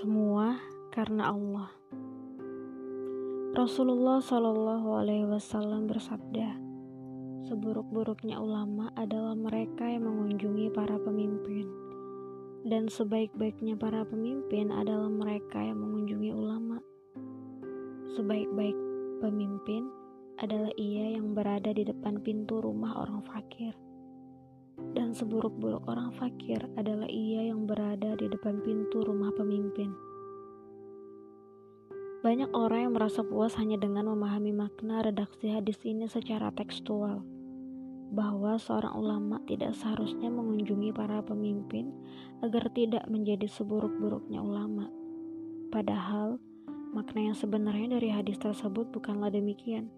Semua karena Allah. Rasulullah Shallallahu Alaihi Wasallam bersabda, seburuk-buruknya ulama adalah mereka yang mengunjungi para pemimpin, dan sebaik-baiknya para pemimpin adalah mereka yang mengunjungi ulama. Sebaik-baik pemimpin adalah ia yang berada di depan pintu rumah orang fakir dan seburuk-buruk orang fakir adalah ia yang berada di depan pintu rumah pemimpin. Banyak orang yang merasa puas hanya dengan memahami makna redaksi hadis ini secara tekstual, bahwa seorang ulama tidak seharusnya mengunjungi para pemimpin agar tidak menjadi seburuk-buruknya ulama. Padahal, makna yang sebenarnya dari hadis tersebut bukanlah demikian,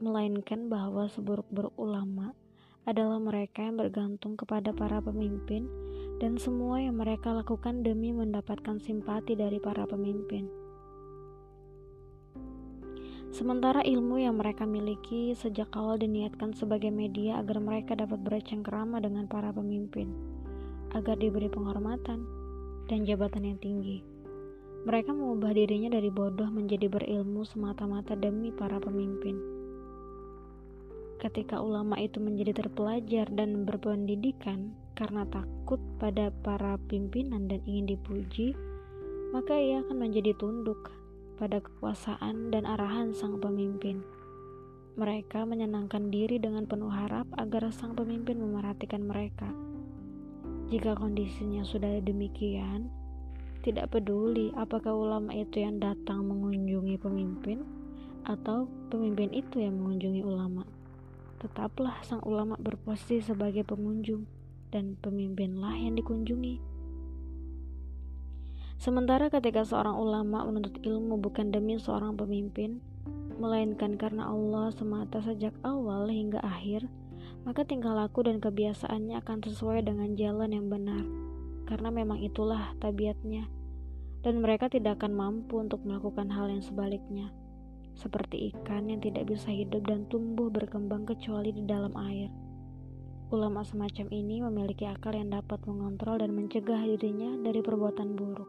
melainkan bahwa seburuk-buruk ulama adalah mereka yang bergantung kepada para pemimpin dan semua yang mereka lakukan demi mendapatkan simpati dari para pemimpin. Sementara ilmu yang mereka miliki sejak awal diniatkan sebagai media agar mereka dapat bercengkerama dengan para pemimpin, agar diberi penghormatan dan jabatan yang tinggi. Mereka mengubah dirinya dari bodoh menjadi berilmu semata-mata demi para pemimpin ketika ulama itu menjadi terpelajar dan berpendidikan karena takut pada para pimpinan dan ingin dipuji, maka ia akan menjadi tunduk pada kekuasaan dan arahan sang pemimpin. Mereka menyenangkan diri dengan penuh harap agar sang pemimpin memerhatikan mereka. Jika kondisinya sudah demikian, tidak peduli apakah ulama itu yang datang mengunjungi pemimpin atau pemimpin itu yang mengunjungi ulama tetaplah sang ulama berposisi sebagai pengunjung dan pemimpinlah yang dikunjungi. Sementara ketika seorang ulama menuntut ilmu bukan demi seorang pemimpin, melainkan karena Allah semata sejak awal hingga akhir, maka tingkah laku dan kebiasaannya akan sesuai dengan jalan yang benar, karena memang itulah tabiatnya, dan mereka tidak akan mampu untuk melakukan hal yang sebaliknya seperti ikan yang tidak bisa hidup dan tumbuh berkembang kecuali di dalam air. Ulama semacam ini memiliki akal yang dapat mengontrol dan mencegah dirinya dari perbuatan buruk.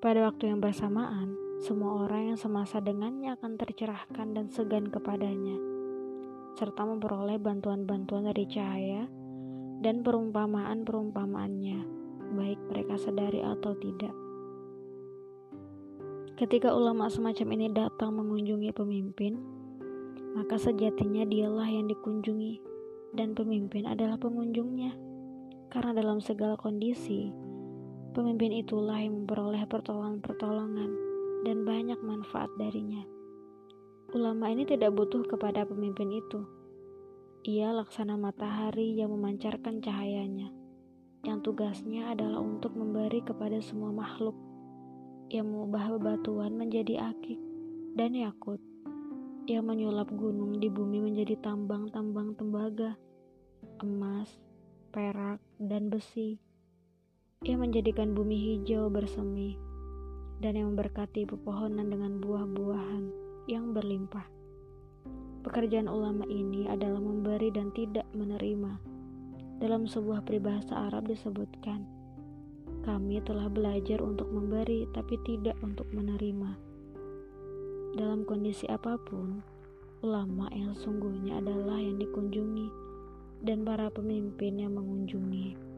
Pada waktu yang bersamaan, semua orang yang semasa dengannya akan tercerahkan dan segan kepadanya, serta memperoleh bantuan-bantuan dari cahaya dan perumpamaan-perumpamaannya, baik mereka sadari atau tidak. Ketika ulama semacam ini datang mengunjungi pemimpin, maka sejatinya dialah yang dikunjungi dan pemimpin adalah pengunjungnya. Karena dalam segala kondisi, pemimpin itulah yang memperoleh pertolongan-pertolongan dan banyak manfaat darinya. Ulama ini tidak butuh kepada pemimpin itu. Ia laksana matahari yang memancarkan cahayanya, yang tugasnya adalah untuk memberi kepada semua makhluk yang mengubah bebatuan menjadi akik dan yakut, yang menyulap gunung di bumi menjadi tambang-tambang tembaga, emas, perak, dan besi, yang menjadikan bumi hijau bersemi, dan yang memberkati pepohonan dengan buah-buahan yang berlimpah. Pekerjaan ulama ini adalah memberi dan tidak menerima. Dalam sebuah peribahasa Arab disebutkan, kami telah belajar untuk memberi, tapi tidak untuk menerima. Dalam kondisi apa pun, ulama yang sungguhnya adalah yang dikunjungi, dan para pemimpin yang mengunjungi.